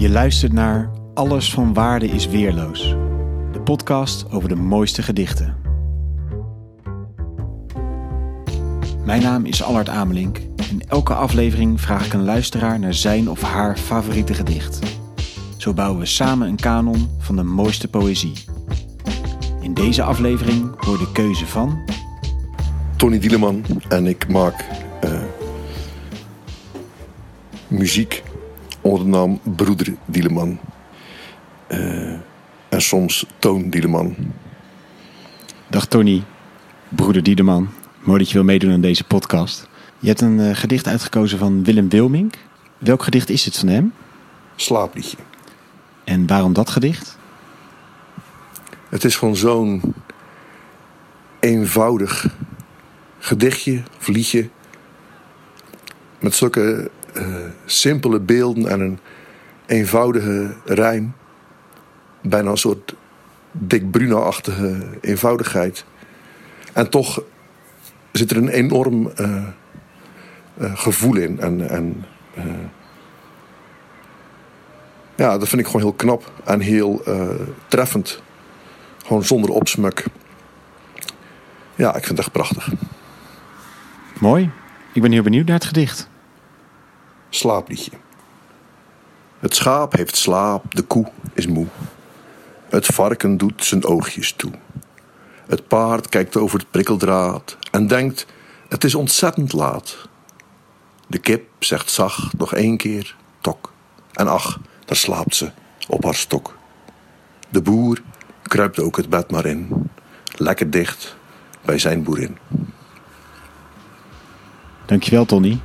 Je luistert naar Alles van Waarde is Weerloos. De podcast over de mooiste gedichten. Mijn naam is Allard Amelink. In elke aflevering vraag ik een luisteraar naar zijn of haar favoriete gedicht. Zo bouwen we samen een kanon van de mooiste poëzie. In deze aflevering hoor de keuze van Tony Dieleman en ik maak eh, muziek onder de naam Broeder Dieleman. Eh, en soms Toon Dieleman. Dag Tony, broeder Diedeman. Mooi dat je wil meedoen aan deze podcast. Je hebt een eh, gedicht uitgekozen van Willem Wilmink. Welk gedicht is het van hem? Slaapliedje. En waarom dat gedicht? Het is gewoon zo'n eenvoudig gedichtje of liedje. Met zulke eh, simpele beelden en een eenvoudige rijm. Bijna een soort Dick Bruno-achtige eenvoudigheid. En toch zit er een enorm eh, eh, gevoel in. En, en ja, dat vind ik gewoon heel knap en heel treffend. Gewoon zonder opsmuk. Ja, ik vind het echt prachtig. Mooi. Ik ben heel benieuwd naar het gedicht. Slaapliedje. Het schaap heeft slaap, de koe is moe. Het varken doet zijn oogjes toe. Het paard kijkt over het prikkeldraad en denkt: het is ontzettend laat. De kip zegt zacht nog één keer tok. En ach, daar slaapt ze op haar stok. De boer kruipt ook het bed maar in, lekker dicht bij zijn boerin. Dankjewel Tony.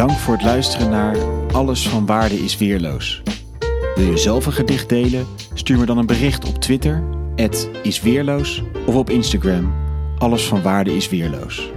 Dank voor het luisteren naar Alles van Waarde is Weerloos. Wil je zelf een gedicht delen? Stuur me dan een bericht op Twitter, isweerloos, of op Instagram, Alles van Waarde is Weerloos.